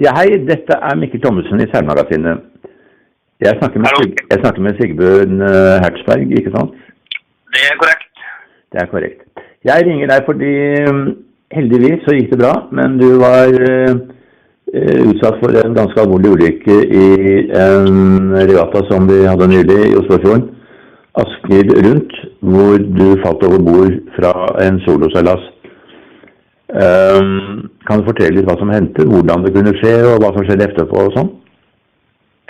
Ja, hei, dette er Mikkel Thommessen i Seilmagasinet. Jeg snakker med, Sig jeg snakker med Sigbjørn eh, Hertzberg, ikke sant? Det er korrekt. Det er korrekt. Jeg ringer deg fordi mm, heldigvis så gikk det bra, men du var eh, utsatt for en ganske alvorlig ulykke i en regatta som vi hadde nylig i Oslofjorden. Asker rundt, hvor du falt over bord fra en soloseilas. Um, kan du fortelle litt hva som hendte, hvordan det kunne skje, og hva som skjedde etterpå og sånn?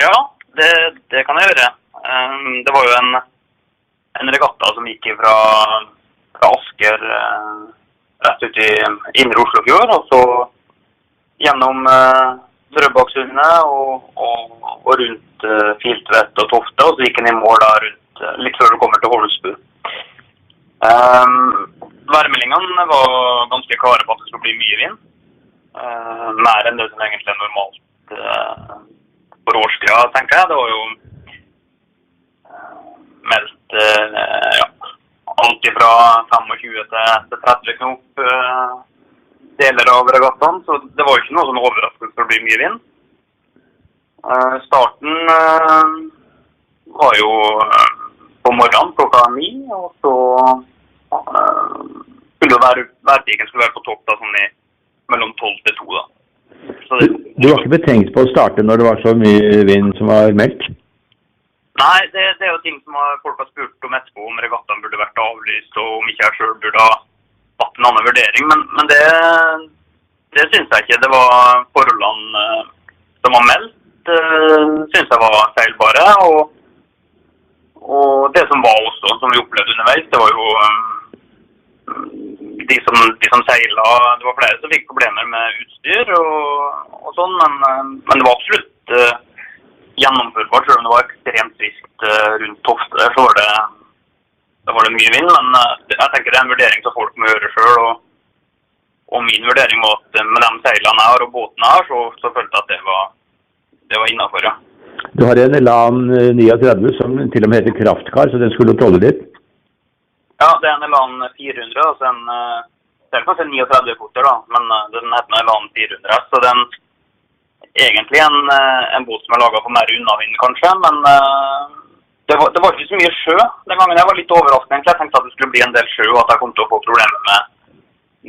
Ja, det, det kan jeg gjøre. Ehm, det var jo en, en regatta som gikk fra, fra Asker eh, rett ut i indre Oslofjord, og så gjennom Drøbaksundet og, og, og rundt uh, Filtvet og Tofte, og så gikk den i mål da rundt eh, litt før du kommer til Holmsbu. Um, værmeldingene var ganske klare på at det skulle bli mye vind. Uh, mer enn det som egentlig er normalt uh, for årstida, tenker jeg. Det var jo uh, meldt uh, ja, alt fra 25 til, til 30 knop uh, deler av regattaen, så det var jo ikke noe sånn overraskelse for å bli mye vind. Starten var jo på morgenen klokka ni, og så skulle hver værstigen skulle være på topp da, sånn i mellom 12 til 2 da. Det, du var ikke betenkt på å starte når det var så mye vind som var meldt? Nei, det, det er jo ting som folk har spurt om etterpå, om regattaen burde vært avlyst, og om ikke jeg sjøl burde ha hatt en annen vurdering. Men, men det, det syns jeg ikke. Det var forholdene eh, som var meldt, uh, syns jeg var feilbare. Og, og det som var også, som vi opplevde underveis, det var jo eh, de som, de som seila Det var flere som fikk problemer med utstyr og, og sånn, men, eh, men det var absolutt uh, gjennomførbart, selv om det var ekstremt friskt uh, rundt Tofte. Så var det, var det mye vind, men uh, jeg tenker det er en vurdering som folk må gjøre sjøl. Og, og min vurdering var at med de seilene jeg har og båten jeg har, så, så følte jeg at det var, det var innafor, ja. Du har en LAN eh, 39 som til og med heter Kraftkar, så den skulle tåle litt. Ja, det er en Elan 400, altså en eh, det er kanskje en 39 porter, da, men eh, den heter Elan 400 så Så den egentlig en, eh, en båt som er laga for mer unnavind, kanskje. Men det var, det var ikke så mye sjø den gangen. Jeg var litt overrasket. egentlig. Jeg tenkte at det skulle bli en del sjø, og at jeg kom til å få problemer med,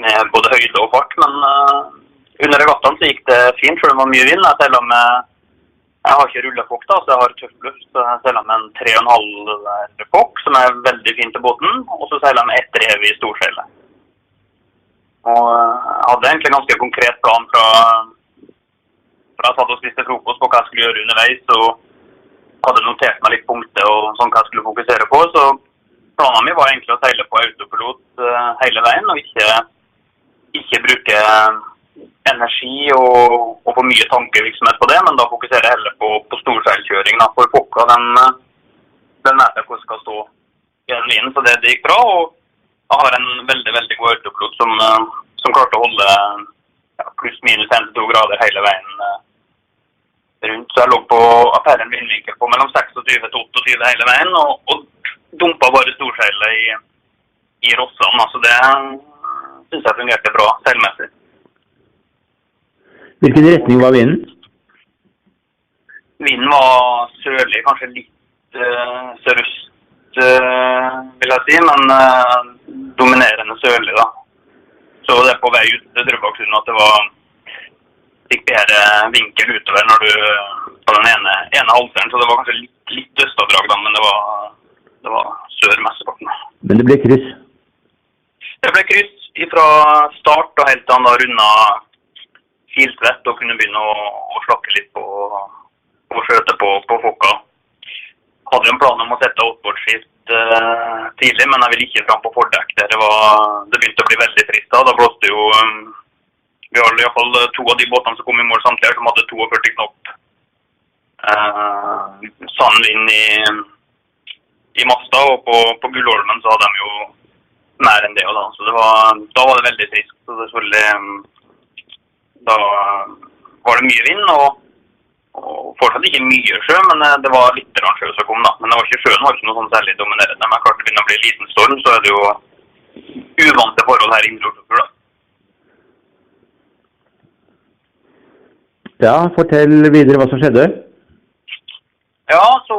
med både høyde og fart. Men under regattaen så gikk det fint, om det var mye vind. Jeg teller med jeg har ikke rullekokk, da, så jeg har tøff luft. Så jeg seiler med en 3,5 kokk, som er veldig fint til båten. Og så seiler jeg med ett rev i storseilet. Og eh, jeg hadde egentlig en ganske konkret plan fra, fra jeg satt og spiste frokost på hva jeg skulle gjøre underveis. Og hadde notert meg litt punkter og sånn hva jeg skulle fokusere på. Så planen min var egentlig å seile på autopilot eh, hele veien, og ikke, ikke bruke energi og, og for mye tankevirksomhet på det, men da fokuserer jeg heller på, på storseilkjøring. For fokka den, den vet jeg hvordan skal stå i den linjen, så det, det gikk bra. og jeg har en veldig veldig god autopilot som, som klarte å holde ja, pluss-minus 1-2 grader hele veien eh, rundt. Så jeg lå på affæren vindvinkel på mellom 26 til 28 hele veien, og, og dumpa bare storseilet i, i Rossan. Så det syns jeg fungerte bra seilmessig. Hvilken retning var vinden? Vinden var sørlig, kanskje litt uh, sørøst, uh, vil jeg si, men uh, dominerende sørlig, da. Så det er på vei ut til Drøbaksundet at det var fikk bedre vinkel utover når du på den ene, ene halvdelen, så det var kanskje litt, litt østavdrag, da, men det var, det var sør mesteparten. Men det ble kryss. Det ble kryss fra start og helt til han da runda Filtvet og kunne begynne å, å slakke litt på, på skjøtet på, på fokka. Hadde jo en plan om å sette outboardskift eh, tidlig, men jeg ville ikke fram på fordekk. Der det, var, det begynte å bli veldig trist da. Da blåste jo um, Vi har iallfall to av de båtene som kom i mål samtidig, som hadde 42 knop. Eh, sand inn i, i masta, og på, på Gullholmen så hadde de jo mer enn det. Da. Så det var, da var det veldig trist. Så det selvfølgelig um, Da var det mye vind. og og fortsatt ikke mye sjø, men eh, det var litt sjø som kom. da. Men det var ikke, sjøen var ikke noe sånn særlig dominerende. Men klart det begynner å bli liten storm, så er det jo uvante forhold her i Indre Oslofjord. da. Ja, fortell videre hva som skjedde. Ja, så,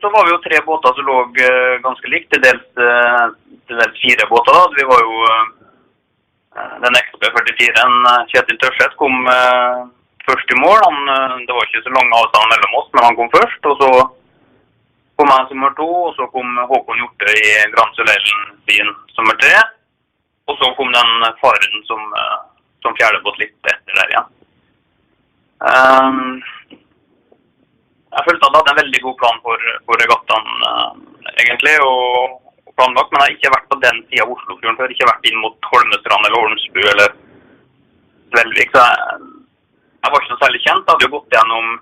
så var vi jo tre båter som lå eh, ganske likt. Til dels, eh, til dels fire båter. da. Vi var jo eh, Den XB44-en Kjetil Tørseth kom eh, først i mål. Han, eh, det var ikke så lang avstand mellom oss, men han kom først. Og så kom jeg som nummer to, og så kom Håkon Hjortøy i Grand Soleilen sin nummer tre. Og så kom den faren som, eh, som fjerdebåt litt etter der igjen. Um, jeg følte at jeg hadde en veldig god plan for, for regattaen, uh, egentlig. og planlagt, Men jeg har ikke vært på den sida av Oslofjorden før. Ikke vært inn mot Holmestrand eller Holmsbu eller Svelvik. Så jeg, jeg var ikke noe særlig kjent. Jeg hadde jo gått gjennom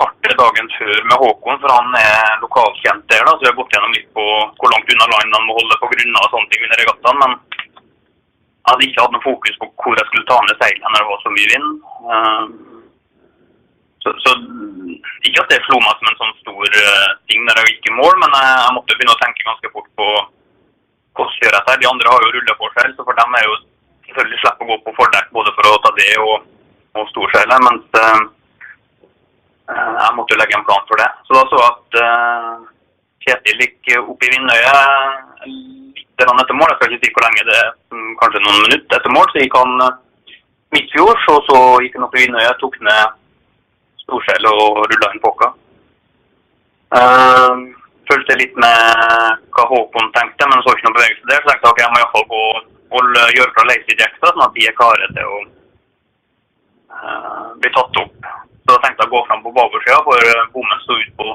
kartet dagen før med Håkon, for han er lokalkjent der. da, Så vi har gått gjennom litt på hvor langt unna land han må holde på grunner og sånne ting under regattaen. Men jeg hadde ikke hatt noe fokus på hvor jeg skulle ta ned seilene når det var så mye vind. Så, så ikke at det slo meg som en sånn stor uh, ting når jeg gikk i mål, men jeg, jeg måtte begynne å tenke ganske fort på hvordan gjør jeg det. De andre har jo rulleforseil, så for dem er jo selvfølgelig slippe å gå på fordekk både for å ta det og, og storseilet. Mens uh, jeg måtte jo legge en plan for det. Så da så jeg at uh, Kjetil gikk opp i vindøyet litt etter mål. Jeg skal ikke si hvor lenge det er, kanskje noen minutter etter mål. Så gikk han midtfjords, og så gikk han opp i vindøyet, tok ned storseil og rulla inn påka. Uh, fulgte litt med hva Håkon tenkte, men så ikke noe bevegelse der. Så tenkte jeg ok, jeg må iallfall gå og gjøre fra Jacksa, sånn at de er klare til å uh, bli tatt opp. Så da tenkte jeg å gå fram på babordsida, for bommen sto ut på,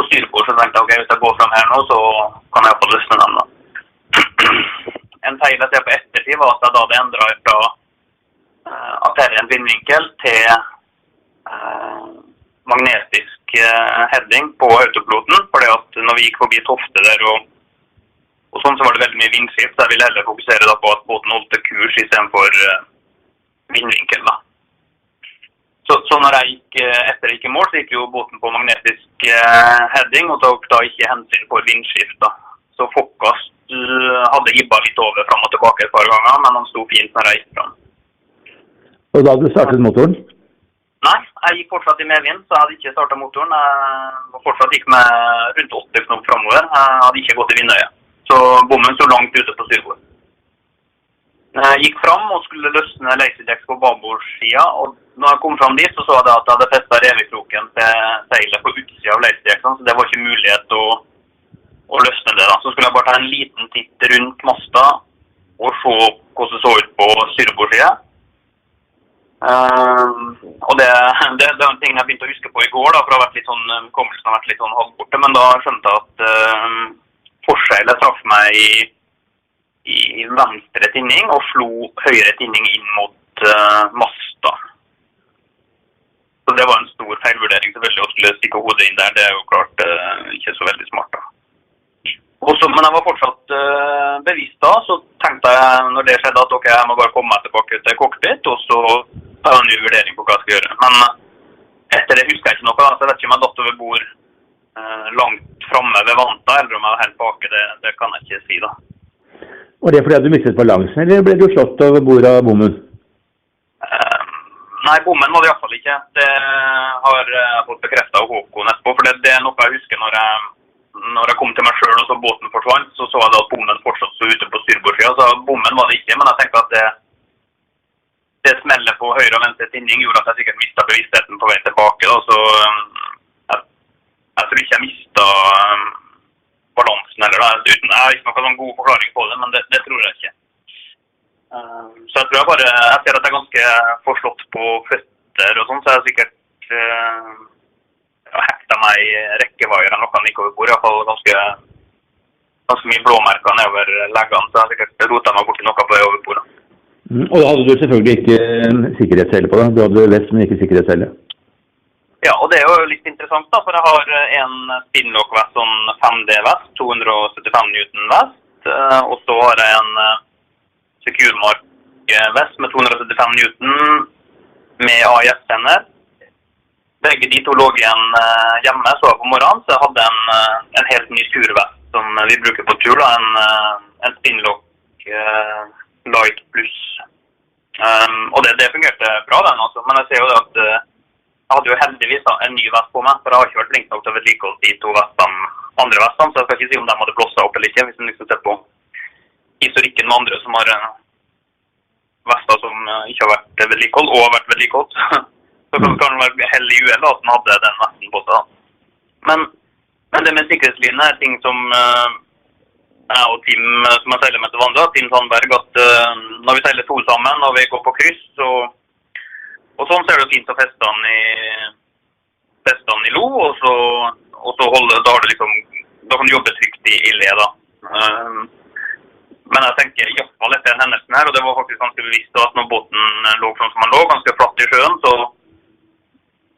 på styrbord. Så tenkte jeg ok, hvis jeg går fram her nå, så kan jeg iallfall løsne dem, da. en feil jeg ser på ettertid, var at jeg da hadde endra fra uh, arterien vindvinkel til magnetisk uh, heading på autopiloten. fordi at når vi gikk forbi Tofte der og, og sånn, så var det veldig mye vindskift. Så jeg ville heller fokusere på at båten holdt kurs istedenfor uh, vindvinkel. da. Så, så jeg gikk, etter jeg gikk i mål, så gikk jo båten på magnetisk heading og tok da ikke hensyn for vindskift. da. Så Fokkast hadde ibba litt over fram og tilbake et par ganger, men han sto fint når jeg gikk fram. Og da hadde du startet motoren? Nei, jeg gikk fortsatt i medvind, så jeg hadde ikke starta motoren. Jeg var fortsatt gikk med rundt 80 knop framover. Jeg hadde ikke gått i vindøyet. Så bommen sto langt ute på styrbord. Jeg gikk fram og skulle løsne laserdekk på babordsida. Og når jeg kom fram dit, så så jeg at jeg hadde festa revekroken til seilet på utsida av laserdekkene, så det var ikke mulighet å og løsne det. da. Så skulle jeg bare ta en liten titt rundt masta og se hvordan det så ut på styrebordsida. Uh, og det, det, det, er en ting jeg begynte å huske på i går, da, for vært litt sånn, hukommelsen har vært litt sånn halvborte. Men da skjønte jeg at uh, forseglet traff meg i, i, venstre tinning og slo høyre tinning inn mot uh, masta. Så det var en stor feilvurdering selvfølgelig å skulle stikke hodet inn der. Det er jo klart ikke så veldig smart. da. Også, men jeg var fortsatt uh, bevisst da, så tenkte jeg når det skjedde at ok, jeg må bare komme meg tilbake til cockpit, og så ta en ny vurdering på hva jeg skal gjøre. Men etter det husker jeg ikke noe, så jeg vet ikke om jeg datt over bord uh, langt framme ved vanta, eller om jeg var helt baki. Det, det, kan jeg ikke si, da. Var det fordi du mistet balansen, eller ble du slått over bord av bommen? Uh, nei, bommen var det iallfall ikke. Det har jeg fått bekrefta av Håkon etterpå, for det, det er noe jeg husker når jeg når jeg kom til meg sjøl og så båten forsvant, så så jeg da at bommen fortsatt sto ute på styrbordssida. Så bommen var det ikke, men jeg tenkte at det, det smellet på høyre og venstre tinning gjorde at jeg sikkert mista bevisstheten på vei tilbake. Da. Så jeg, jeg tror ikke jeg mista um, balansen heller. Da. Uten, jeg har ikke noen sånn god forklaring på det, men det, det tror jeg ikke. Um, så jeg tror jeg bare Jeg ser at jeg er ganske forslått på føtter og sånn, så jeg er sikkert uh, rekke vaiere, i rekkevaier noe han gikk over bord. Iallfall ganske, ganske mye blåmerker nedover leggene, så jeg sikkert rota meg borti noe på vei over bordet. Mm, og da hadde du selvfølgelig ikke sikkerhetssele på det. Du hadde vest, men ikke sikkerhetssele. Ja, og det er jo litt interessant, da, for jeg har en Spinlock-vest, sånn 5D-vest, 275 Newton vest. Og så har jeg en Securemark-vest med 275 Newton med AIS-tenner. Begge de to lå igjen uh, hjemme så på morgenen, så jeg hadde en, uh, en helt ny turvest som vi bruker på tur. da, En, uh, en Spinlock Light Plus Um, og det, det fungerte bra, den altså. Men jeg ser jo det at uh, jeg hadde jo heldigvis da, en ny vest på meg, for jeg har ikke vært flink nok til å vedlikeholde de to vestene, andre vestene. Så jeg skal ikke si om de hadde blossa opp eller ikke, hvis en liksom ser på historikken med andre som har uh, vester som uh, ikke har vært vedlikeholdt, og har vært vedlikeholdt. så kan det være hell i uhellet at han hadde den vesten på seg. Men, men det med sikkerhetslinje er ting som jeg og Tim som jeg seiler med til vanlig, Tim Sandberg, at uh, når vi seiler to sammen og vi går på kryss, så, og sånn så er det fint å feste den i, feste den i lo, og så, og så holde, da, har du liksom, da kan du jobbe trygt i, i le. da. Uh, men jeg tenker iallfall etter den hendelsen her, og det var faktisk ganske bevisst at når båten lå sånn som den lå, ganske flatt i sjøen, så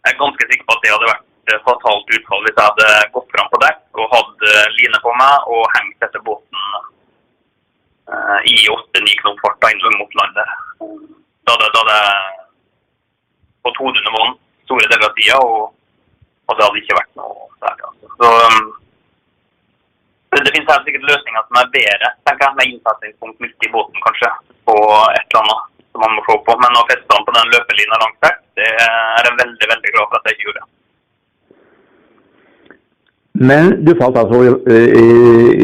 jeg er ganske sikker på at det hadde vært fatalt utfall hvis jeg hadde gått fram på dekk og hatt line på meg og hengt etter båten eh, i åtte-ni knop fart inn mot landet. Da hadde, da hadde fått hodet under vann store deler av tida, og, og, det hadde ikke vært noe særlig. Altså. Så um, det, det finnes helt sikkert løsninger som er bedre, tenker jeg, med innsetningspunkt midt i båten kanskje, på et eller annet som man må se på. Men å feste den på den løpelina langt vekk, det er jeg veldig, veldig glad for at jeg ikke gjorde. Men du falt altså i, i,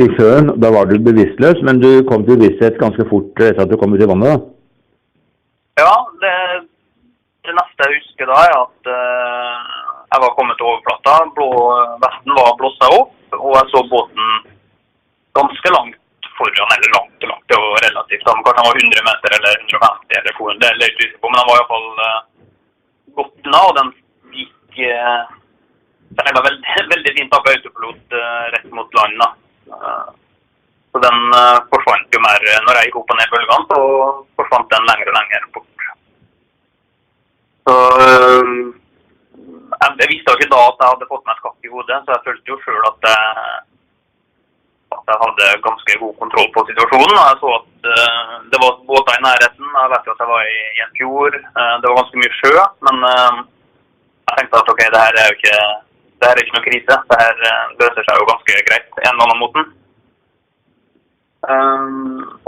i, sjøen. Da var du bevisstløs, men du kom til bevissthet ganske fort etter at du kom ut i vannet? da? Ja, det, det neste jeg husker da, er at uh, jeg var kommet til overflata. Blå, vesten var blåst opp, og jeg så båten ganske langt foran, eller langt det var relativt. Kanskje han var 100 meter eller 150 eller 200, det er litt usikker på, men han var iallfall uh, godt unna, og den gikk uh, den var veldig, veldig fint på autopilot uh, rett mot land. da. Uh, så den uh, forsvant jo mer Når jeg gikk opp og ned bølgene, så forsvant den lenger og lenger bort. Så jeg, jeg, visste jo ikke da at jeg hadde fått meg skakk i hodet, så jeg følte jo sjøl at, at, jeg hadde ganske god kontroll på situasjonen. Jeg så at det var båter i nærheten. Jeg vet jo at jeg var i, en fjord. det var ganske mye sjø. Men jeg tenkte at ok, det her er jo ikke det her er ikke noe krise. Det her løser seg jo ganske greit en eller annen måten.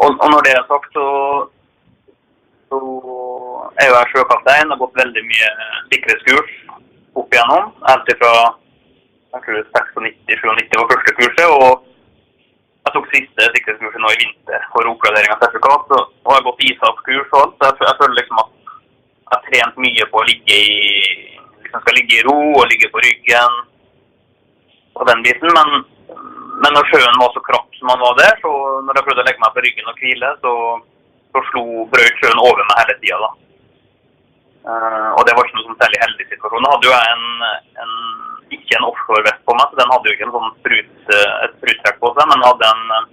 Og, og, når det er sagt, så, så er jo jeg sjøkaptein og har gått veldig mye sikkerhetskurs opp igjennom. Helt fra jeg tror 96-97 var første kurset. og jeg tok siste sikkerhetskurset nå i vinter for oppgradering av sertifikat. Og, og jeg har gått ISAF-kurs og alt. Så jeg, jeg, føler liksom at jeg har trent mye på å ligge i liksom skal ligge i ro og ligge på ryggen og den biten. Men, men når sjøen var så krapp som han var der, så når jeg prøvde å legge meg på ryggen og hvile, så, så slo brøyt sjøen over meg hele tida. Uh, og det var ikke noe sånn særlig heldig situasjon. Da hadde jo jeg en, en, ikke en offshore-vest på meg, så den hadde jo ikke en sånn sprut, et spruttrekk på seg, men hadde en,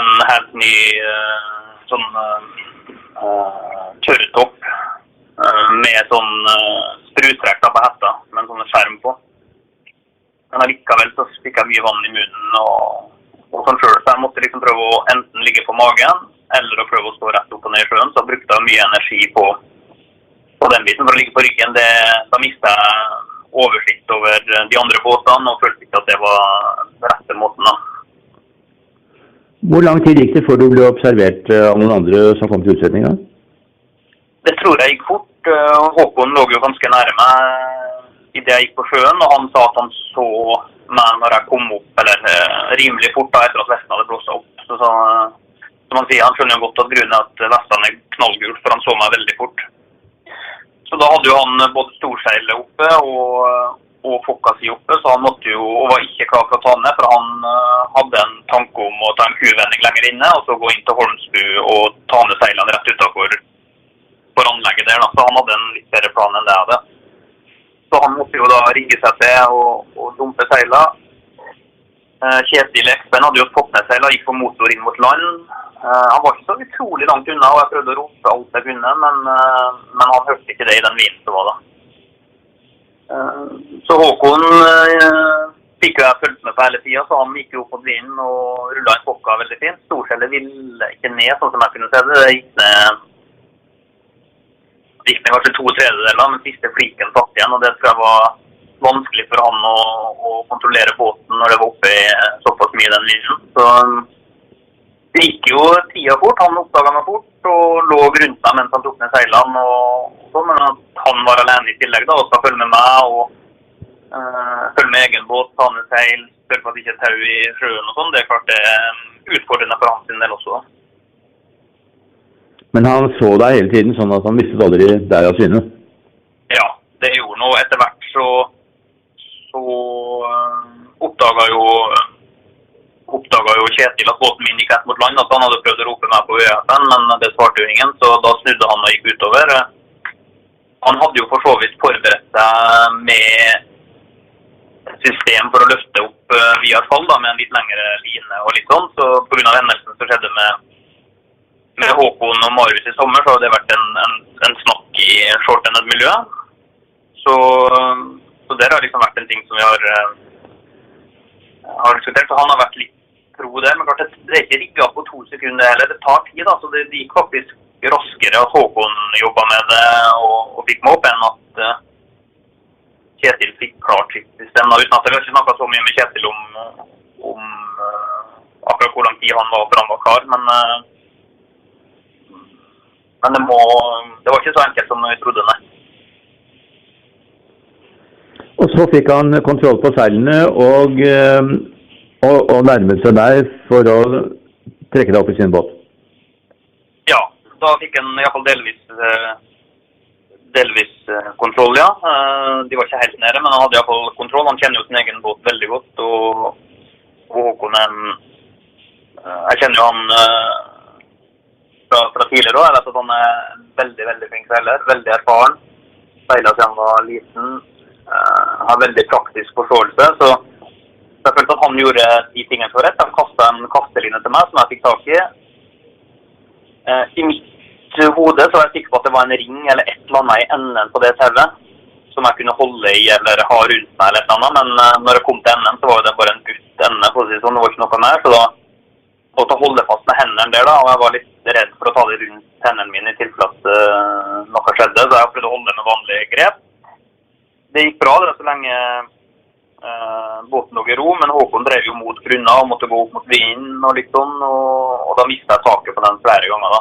en helt ny uh, sånn uh, tørrtopp med sånn spruttrekk på hetta med en sånn skjerm på. Men allikevel så fikk jeg mye vann i munnen og, og sånn sjøl, så jeg måtte liksom prøve å enten ligge på magen eller å prøve å stå rett opp og ned i sjøen. Så jeg brukte mye energi på, på den biten. For å ligge på ryggen, det, da mista jeg oversikt over de andre båtene og følte ikke at det var rette måten. da. Hvor lang tid gikk det før du ble observert av noen andre som kom til utsetninga? Det tror jeg gikk fort. Håkon lå jo ganske nære meg idet jeg gikk på sjøen, og han sa at han så meg når jeg kom opp, eller rimelig fort da etter at vesten hadde blåst opp. Så, så, som han sier, han skjønner jo godt at grunnen er at vestene er knallgul, for han så meg veldig fort. Så da hadde jo han både storseilet oppe og, og fokka si oppe, så han måtte jo, og var ikke klar for å ta ned, for han uh, hadde en tanke om å ta en kuvending lenger inne, og så gå inn til Holmsbu og ta ned seilene rett utafor for anlegget der. Da. Så han hadde en litt bedre plan enn det jeg hadde. Så han måtte jo da rigge seg til og, og dumpe seila. Uh, Kjetil Espen hadde jo fått med seg gikk på motor inn mot land. Uh, han var ikke så utrolig langt unna, og jeg prøvde å rope alt jeg kunne, men, uh, men han hørte ikke det i den vinden som var da. Så Håkon fikk jo jeg fulgt med på hele tida, så han gikk jo opp mot vinden og rulla inn fokka veldig fint. Storskjellet ville ikke ned, sånn som jeg kunne se det. Det gikk ned gikk ned kanskje to tredjedeler, men siste fliken satt igjen. og Det tror jeg var vanskelig for han å, å kontrollere båten når det var oppe i såpass mye den linjen. Så det gikk jo tida fort. Han oppdaga meg fort. og lå rundt meg mens han tok ned seilene. og så, Men at han var alene i tillegg da, og skal følge med meg og uh, følge med egen båt, ta ned seil, sørge for at det ikke er tau i sjøen og sånn, det er klart det er utfordrende for hans del også. da. Men han så deg hele tiden, sånn at han mistet aldri deg av syne? Ja, det gjorde noe. Etter hvert så, oppdaga jo oppdaga jo Kjetil at båten min gikk rett mot land. At han hadde prøvd å rope meg på ØFN, men det svarte jo ingen. Så da snudde han og gikk utover. Han hadde jo for så vidt forberedt seg med et system for å løfte opp uh, via fall da, med en litt lengre line og litt sånn. Så pga. hendelsen som skjedde med, med Håkon og Marius i sommer, så har det vært en, en, en snakk i shortended-miljøet. Så, så det har liksom vært en ting som vi har, uh, har diskutert. Han har vært litt tro det. Men klart, det er ikke rigga på to sekunder heller. Det tar tid. da, så Det gikk faktisk raskere at Håkon jobba med det og, og fikk meg opp, enn at uh, Kjetil fikk klart sitt system. da, har ikke snakka så mye med Kjetil om, om uh, akkurat hvor lang tid han var før han var klar. Men, uh, men det, må, det var ikke så enkelt som vi trodde, nei. Og så fikk han kontroll på seilene og og, og nærmet seg deg for å trekke deg opp i sin båt? Ja, da fikk han iallfall delvis, eh, delvis eh, kontroll, ja. Eh, de var ikke helt nede, men han hadde iallfall kontroll. Han kjenner jo sin egen båt veldig godt. Og, og Håkon en Jeg kjenner jo han fra, fra tidligere òg. Jeg vet at han er veldig veldig flink seiler. Veldig erfaren. Seila siden han var liten. Har veldig praktisk forståelse. så jeg følte at han gjorde de tingene for rett. Han kasta en kasteline til meg som jeg fikk tak i. Eh, I mitt hode så var jeg sikker på at det var en ring eller et eller annet i enden på det tauet som jeg kunne holde i eller ha rundt meg eller et eller annet. Men uh, når jeg kom til enden, så var det bare en gutt ende, for å si sånn. Det var ikke noe mer. Så da måtte jeg holde fast med hendene der, da. Og jeg var litt redd for å ta det rundt hendene mine i tilfelle at noe skjedde. Så jeg prøvde å holde med vanlige grep. Det gikk bra det så lenge eh, båten lå i ro, men Håkon drev jo mot grunna og måtte gå opp mot vinden og litt sånn. Og, og da mista jeg taket på den flere ganger, da.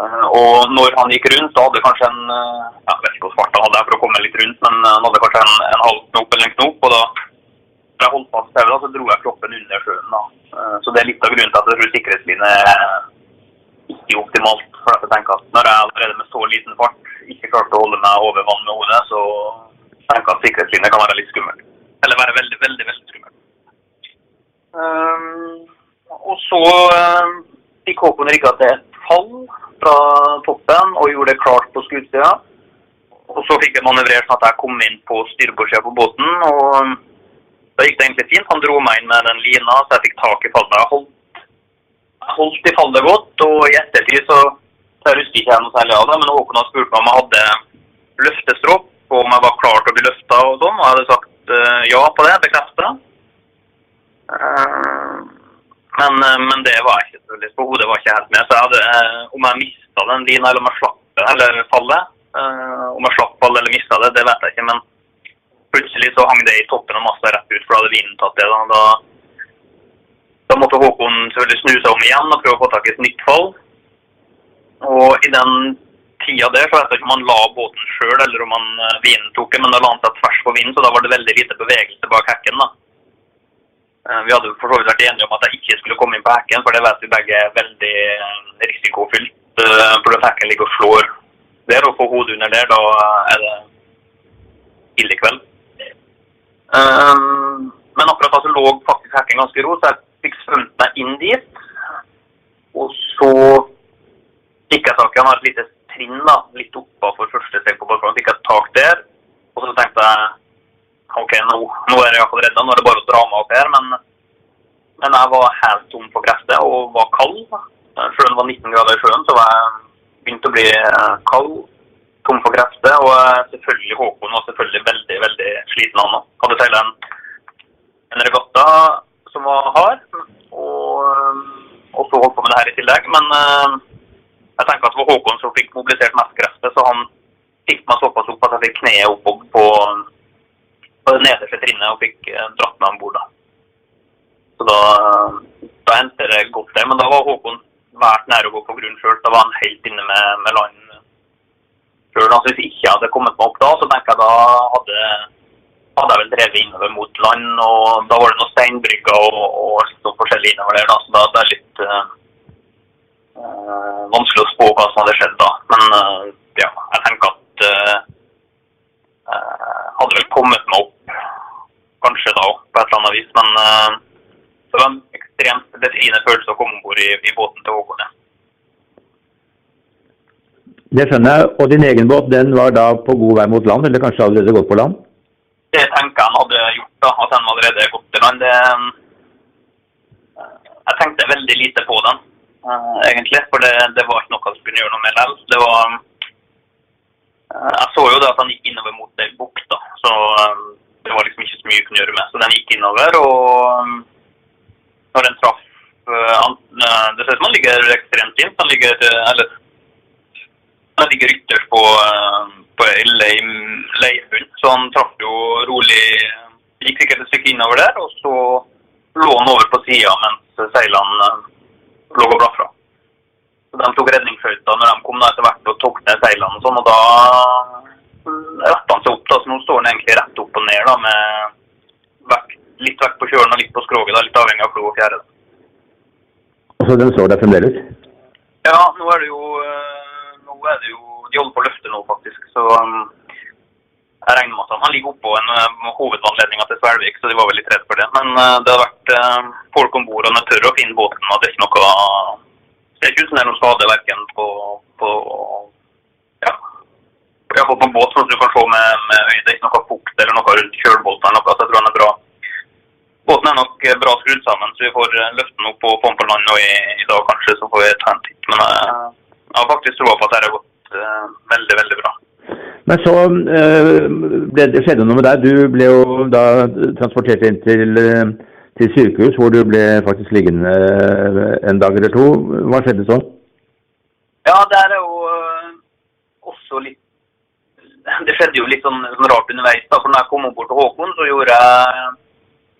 Eh, og når han gikk rundt, da hadde kanskje en uh, Jeg vet ikke hvor svart han hadde for å komme litt rundt, men han hadde kanskje en, en halv knop eller en knop. Og da jeg holdt fast tauet, så dro jeg kroppen under sjøen. da. så det er litt av grunnen til at jeg tror sikkerhetsline er ikke optimalt. For jeg tenker at når jeg allerede med så liten fart ikke klarte å holde meg over vann med hodet, så tenker jeg at sikkerhetslinje kan være litt skummelt. Eller være veldig, veldig veldig skummelt. Um, og så um, fikk Håkon rigga til et fall fra toppen og gjorde det klart på skuddssida. Og så fikk jeg manøvrert sånn at jeg kom inn på styrbordssida på båten. og Da gikk det egentlig fint. Han dro meg inn med den lina, så jeg fikk tak i fallet. Jeg holdt, holdt i fallet godt, og i ettertid så, så jeg ikke noe særlig av det, men Håkon har spurt meg om jeg hadde løftestropp og om jeg var klar til å bli løfta og sånn. Og jeg hadde sagt uh, ja på det, bekrefta. Uh, eh, men, uh, men, det var jeg ikke selvfølgelig. På hodet var ikke helt med. Så jeg hadde, om jeg mista den lina, eller om jeg slapp den, eller fallet Om jeg slapp fallet eller mista det, det vet jeg ikke. Men plutselig så hang det i toppen av masta rett ut, for da hadde vinden tatt det. Da måtte Håkon selvfølgelig snu seg om igjen og prøve å få tak i et nytt fall. Og i den tida der, så vet jeg ikke om han la båten sjøl eller om han uh, vinden tok det, men da la han seg tvers på vinden, så da var det veldig lite bevegelse bak hekken. da. Uh, vi hadde for så vidt vært enige om at jeg ikke skulle komme inn på hekken, for det vet vi begge er veldig uh, risikofylt. For at hekken ligger og slår der, og får hodet under der, da er det ille kveld. men akkurat da så lå faktisk hekken ganske ro, så jeg fikk svømt meg inn dit. Og så fikk jeg tak i han har et lite trinn da, litt oppafor første steg på balkongen. Fikk jeg tak der. Og så tenkte jeg OK, nå, nå er jeg iallfall redda. Nå er det bare å dra meg opp her. Men, men jeg var helt tom for krefter og var kald. Sjøen var 19 grader i sjøen, så var jeg begynt å bli eh, kald. Tom for krefter. Og eh, selvfølgelig Håkon var selvfølgelig veldig veldig sliten, han. Hadde seilt en, en regatta som var hard. Og, og så holdt på med det her i tillegg. Men jeg tenker at det var Håkon som fikk mobilisert mest krefter, så han fikk meg såpass opp at jeg fikk kneet opp på, på det nederste trinnet og fikk eh, dratt meg om bord. Så da, da endte det godt der. Men da var Håkon svært nær å gå på grunn sjøl. Da var han helt inne med, med land sjøl. Altså, hvis jeg hadde kommet meg opp da, så tenker jeg da hadde, hadde jeg vel drevet innover mot land. og Da var det noen steinbrygger og, og sånn forskjellig innover der. da, så da det er litt uh, vanskelig å spå hva som hadde skjedd da. Men uh, ja, jeg tenker at hadde vel kommet meg opp kanskje da på et eller annet vis. Men det var en ekstremt befriende følelse å komme om bord i, i båten til Håkon. Det skjønner jeg. Og din egen båt den var da på god vei mot land, eller kanskje allerede gått på land? Det tenker jeg han hadde gjort, da, at han allerede gått i land. Det, jeg tenkte veldig lite på den, uh, egentlig. For det, det, var ikke noe han kunne gjøre noe med likevel. Det var uh, Jeg så jo det at han gikk innover mot ei bukt, da. Så det var liksom ikke så mye jeg kunne gjøre med. Så den gikk innover, og når den traff uh, Det ser ut som han ligger ekstremt fint. Han ligger eller han ligger ytterst på, på leirbunn, så han traff jo rolig Gikk sikkert et stykke innover der, og så lå han over på sida mens seilene eh, lå og blafra. Så De tok redningsskøyta når de kom da etter hvert og tok ned seilene og sånn, og da retta han seg opp. da, så Nå står han egentlig rett opp og ned, da, med vekt, litt vekk på kjølen og litt på skroget, da, litt avhengig av klo og fjære. Så den står der fremdeles? Ja, nå er det jo eh, er det jo De holder på å løfte nå, faktisk. Så um, jeg regner med at han ligger oppå en uh, hovedvannledning til Svelvik, så de var veldig redd for det. Men uh, det har vært uh, folk om bord, og de tør å finne båten. og Det er ikke noe det er ikke ut som det er noe skade verken på, på ja, iallfall på båt, som du kan se med, med øyet. Det er ikke noe fukt eller noe rundt kjølbolten eller noe, så jeg tror han er bra. Båten er nok bra skrudd sammen, så vi får løfte den opp og få den på land og i, i, dag kanskje, så får vi ta en titt. Men jeg har faktisk troa på at det har gått uh, veldig, veldig bra. Men så ble det skjedde noe med deg. Du ble jo da transportert inn til, uh, til sykehus, hvor du ble faktisk liggende en dag eller to. Hva skjedde så? Ja, det er jo også litt Det skjedde jo litt sånn, sånn rart underveis. da, for når jeg kom opp bort til Håkon, så gjorde jeg,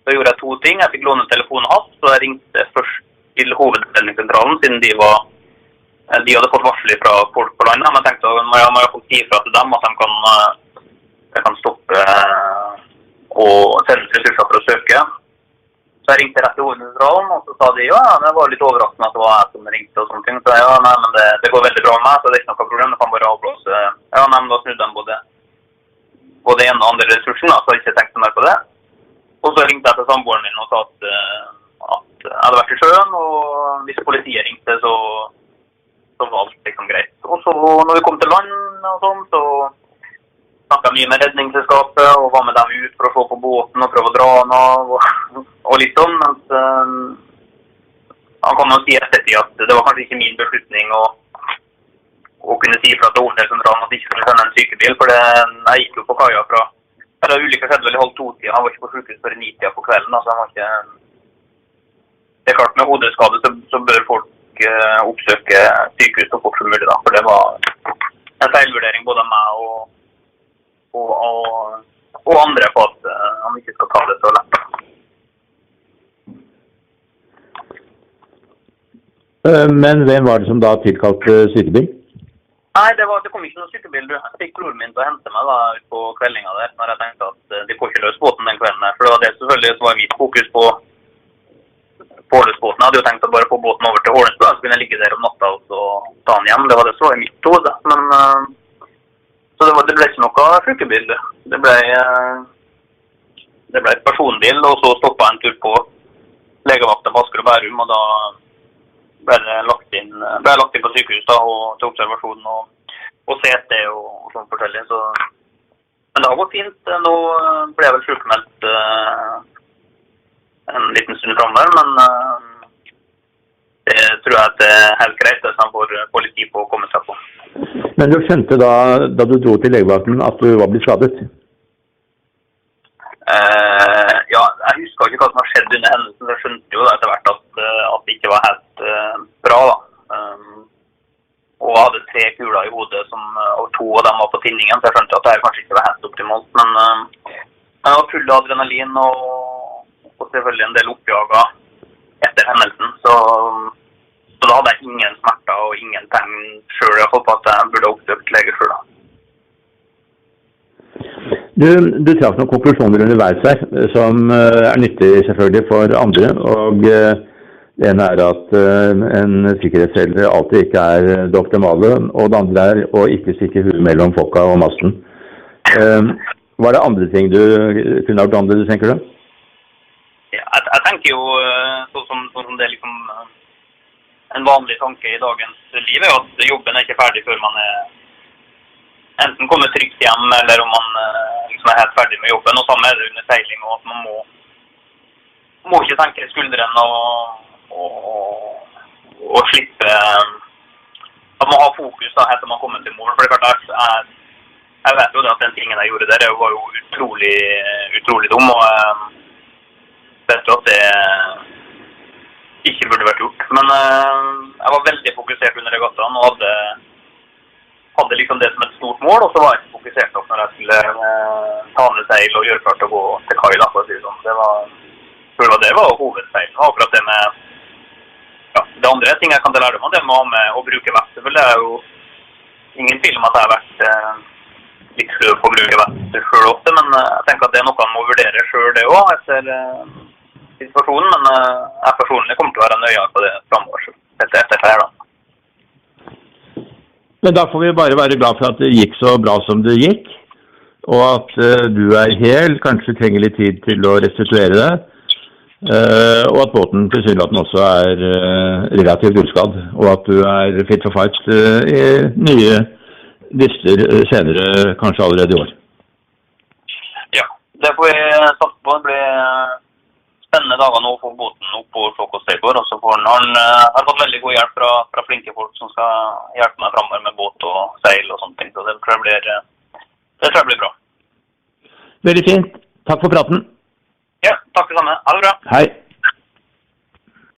så gjorde jeg to ting. Jeg fikk låne telefonen hans, så jeg ringte først til hovedsendingssentralen, siden de var Eh, de hadde fått varsel fra folk på landet, men jeg tenkte at jeg har fått si fra til dem at de kan, de eh, kan stoppe eh, og sende ressurser for å søke. Så jeg ringte rett til hovedsentralen, og så sa de ja, det var litt overraskende at det var jeg som ringte. og sånne ting. Så ja, nei, men det, det, går veldig bra med meg, så det er ikke noe problem. Det kan bare avblåse. Ja, nei, men da snudde de både, både ene og andre ressursen, så jeg ikke tenkte mer på det. Og så ringte jeg til samboeren min og sa at, at jeg hadde vært i sjøen, og hvis politiet ringte, så liksom greit. Og så når vi kom til land og sånn, så snakka mye med Redningsselskapet og var med dem ut for å se på båten og prøve å dra den av og, og litt sånn. Mens uh, han kan jo si ettertid at det var kanskje ikke min beslutning å, å kunne si fra til Årdalssentralen at de ikke kunne sende en sykebil. For det, jeg gikk jo på kaia fra eller Ulykka skjedde vel i halv to-tida. Han var ikke på sykehus før i ni-tida på kvelden. altså han var ikke... Det er klart, med hodeskade så, så bør folk oppsøke sykehus så fort som mulig. Da. For det var en feilvurdering både av meg og, og, og, og, andre på at uh, han ikke skal ta det så lett. Eh, men hvem var det som da tilkalte sykebil? Nei, det, var, det, kom ikke noen sykebil. Jeg fikk broren min til å hente meg da på kveldinga der. når jeg tenkte at de får ikke løs båten den kvelden. For det var det selvfølgelig som var mitt fokus på på Ålesbåten. Jeg hadde jo tenkt å bare få båten over til Ålesbø, så kunne jeg ligge der om natta og så ta den hjem. Det var det som var i mitt hode. Men uh, Så det, var, det, ble ikke noe flukebil. Det ble, uh, det ble et personbil, og så stoppa jeg en tur på legevakta på Asker og Bærum. og da ble jeg lagt inn, ble lagt inn på sykehus da, og til observasjon og, og CT og, og sånn forskjellig. Så. Men det har gått fint. Nå ble jeg vel sykemeldt uh, en liten stund framover. Men uh, det tror jeg at det er helt greit hvis han får, får litt tid på å komme seg på. Men du skjønte da, da du dro til legevakten at du var blitt skadet? Uh, ja, jeg husker ikke hva som har skjedd under hendelsen. Jeg skjønte jo etter hvert at, uh, at, det ikke var helt uh, bra. da. Um, og jeg hadde tre kuler i hodet, som, og to av dem var på tinningen. Så jeg skjønte at det kanskje ikke var helt optimalt. Men jeg var full av adrenalin og selvfølgelig en del oppjaga etter hendelsen. Så, så, da hadde jeg ingen smerter og ingen tegn sjøl på at jeg burde oppsøkt lege sjøl. Du, du traff noen konklusjoner underveis her som eh, er nyttig selvfølgelig for andre. og eh, Det ene er at eh, en sikkerhetssele alltid ikke er det optimale. Og det andre er å ikke stikke huet mellom folka og masten. Var det andre ting du kunne ha gjort annerledes, tenker du? Jeg, jeg, tenker jo sånn som, sånn som det er liksom en vanlig tanke i dagens liv, er at jobben er ikke ferdig før man er enten kommet trygt hjem, eller om man liksom er helt ferdig med jobben. Og samme er det under seiling. og at Man må, må ikke senke skuldrene og, og, og, slippe At man har fokus da, til man kommer til mål. For det er klart, jeg, jeg vet jo at den tingen jeg gjorde der, var jo utrolig, utrolig dum. og jo at det ikke burde vært gjort. Men jeg var veldig fokusert under regattaen og hadde hadde liksom det som et stort mål, og så var jeg ikke fokusert nok når jeg skulle eh, ta ned seil og gjøre klart å gå til kai. da, for å si Det sånn. Det var, det var, det var hovedfeilen. Akkurat det med ja, Det andre ting jeg kan ta lærdom av, det med med å bruke vest. Det er jo ingen tvil om at jeg har vært eh, litt sløv på å bruke vest sjøl ofte, men eh, jeg tenker at det er noe man må vurdere sjøl, det òg, etter eh, situasjonen. Men eh, jeg personlig kommer til å være nøye på det framover etter, etter her, da. Men da får vi bare være glad for at det gikk så bra som det gikk. Og at uh, du er hel, kanskje trenger litt tid til å restituere deg. Uh, og at båten tilsynelatende også er uh, relativt uskadd. Og at du er fit for fight i nye dyster senere, kanskje allerede i år. Ja, det får vi satse på. Det blir spennende dager nå å få båten opp og se hvordan det går. Og så får han, uh, har fått veldig god hjelp fra, fra, flinke folk som skal hjelpe meg framover med båt og seil og sånne ting. Så det tror jeg blir, uh, det tror jeg blir bra. Veldig fint. Takk for praten. Ja, takk det samme. Ha det bra. Hei.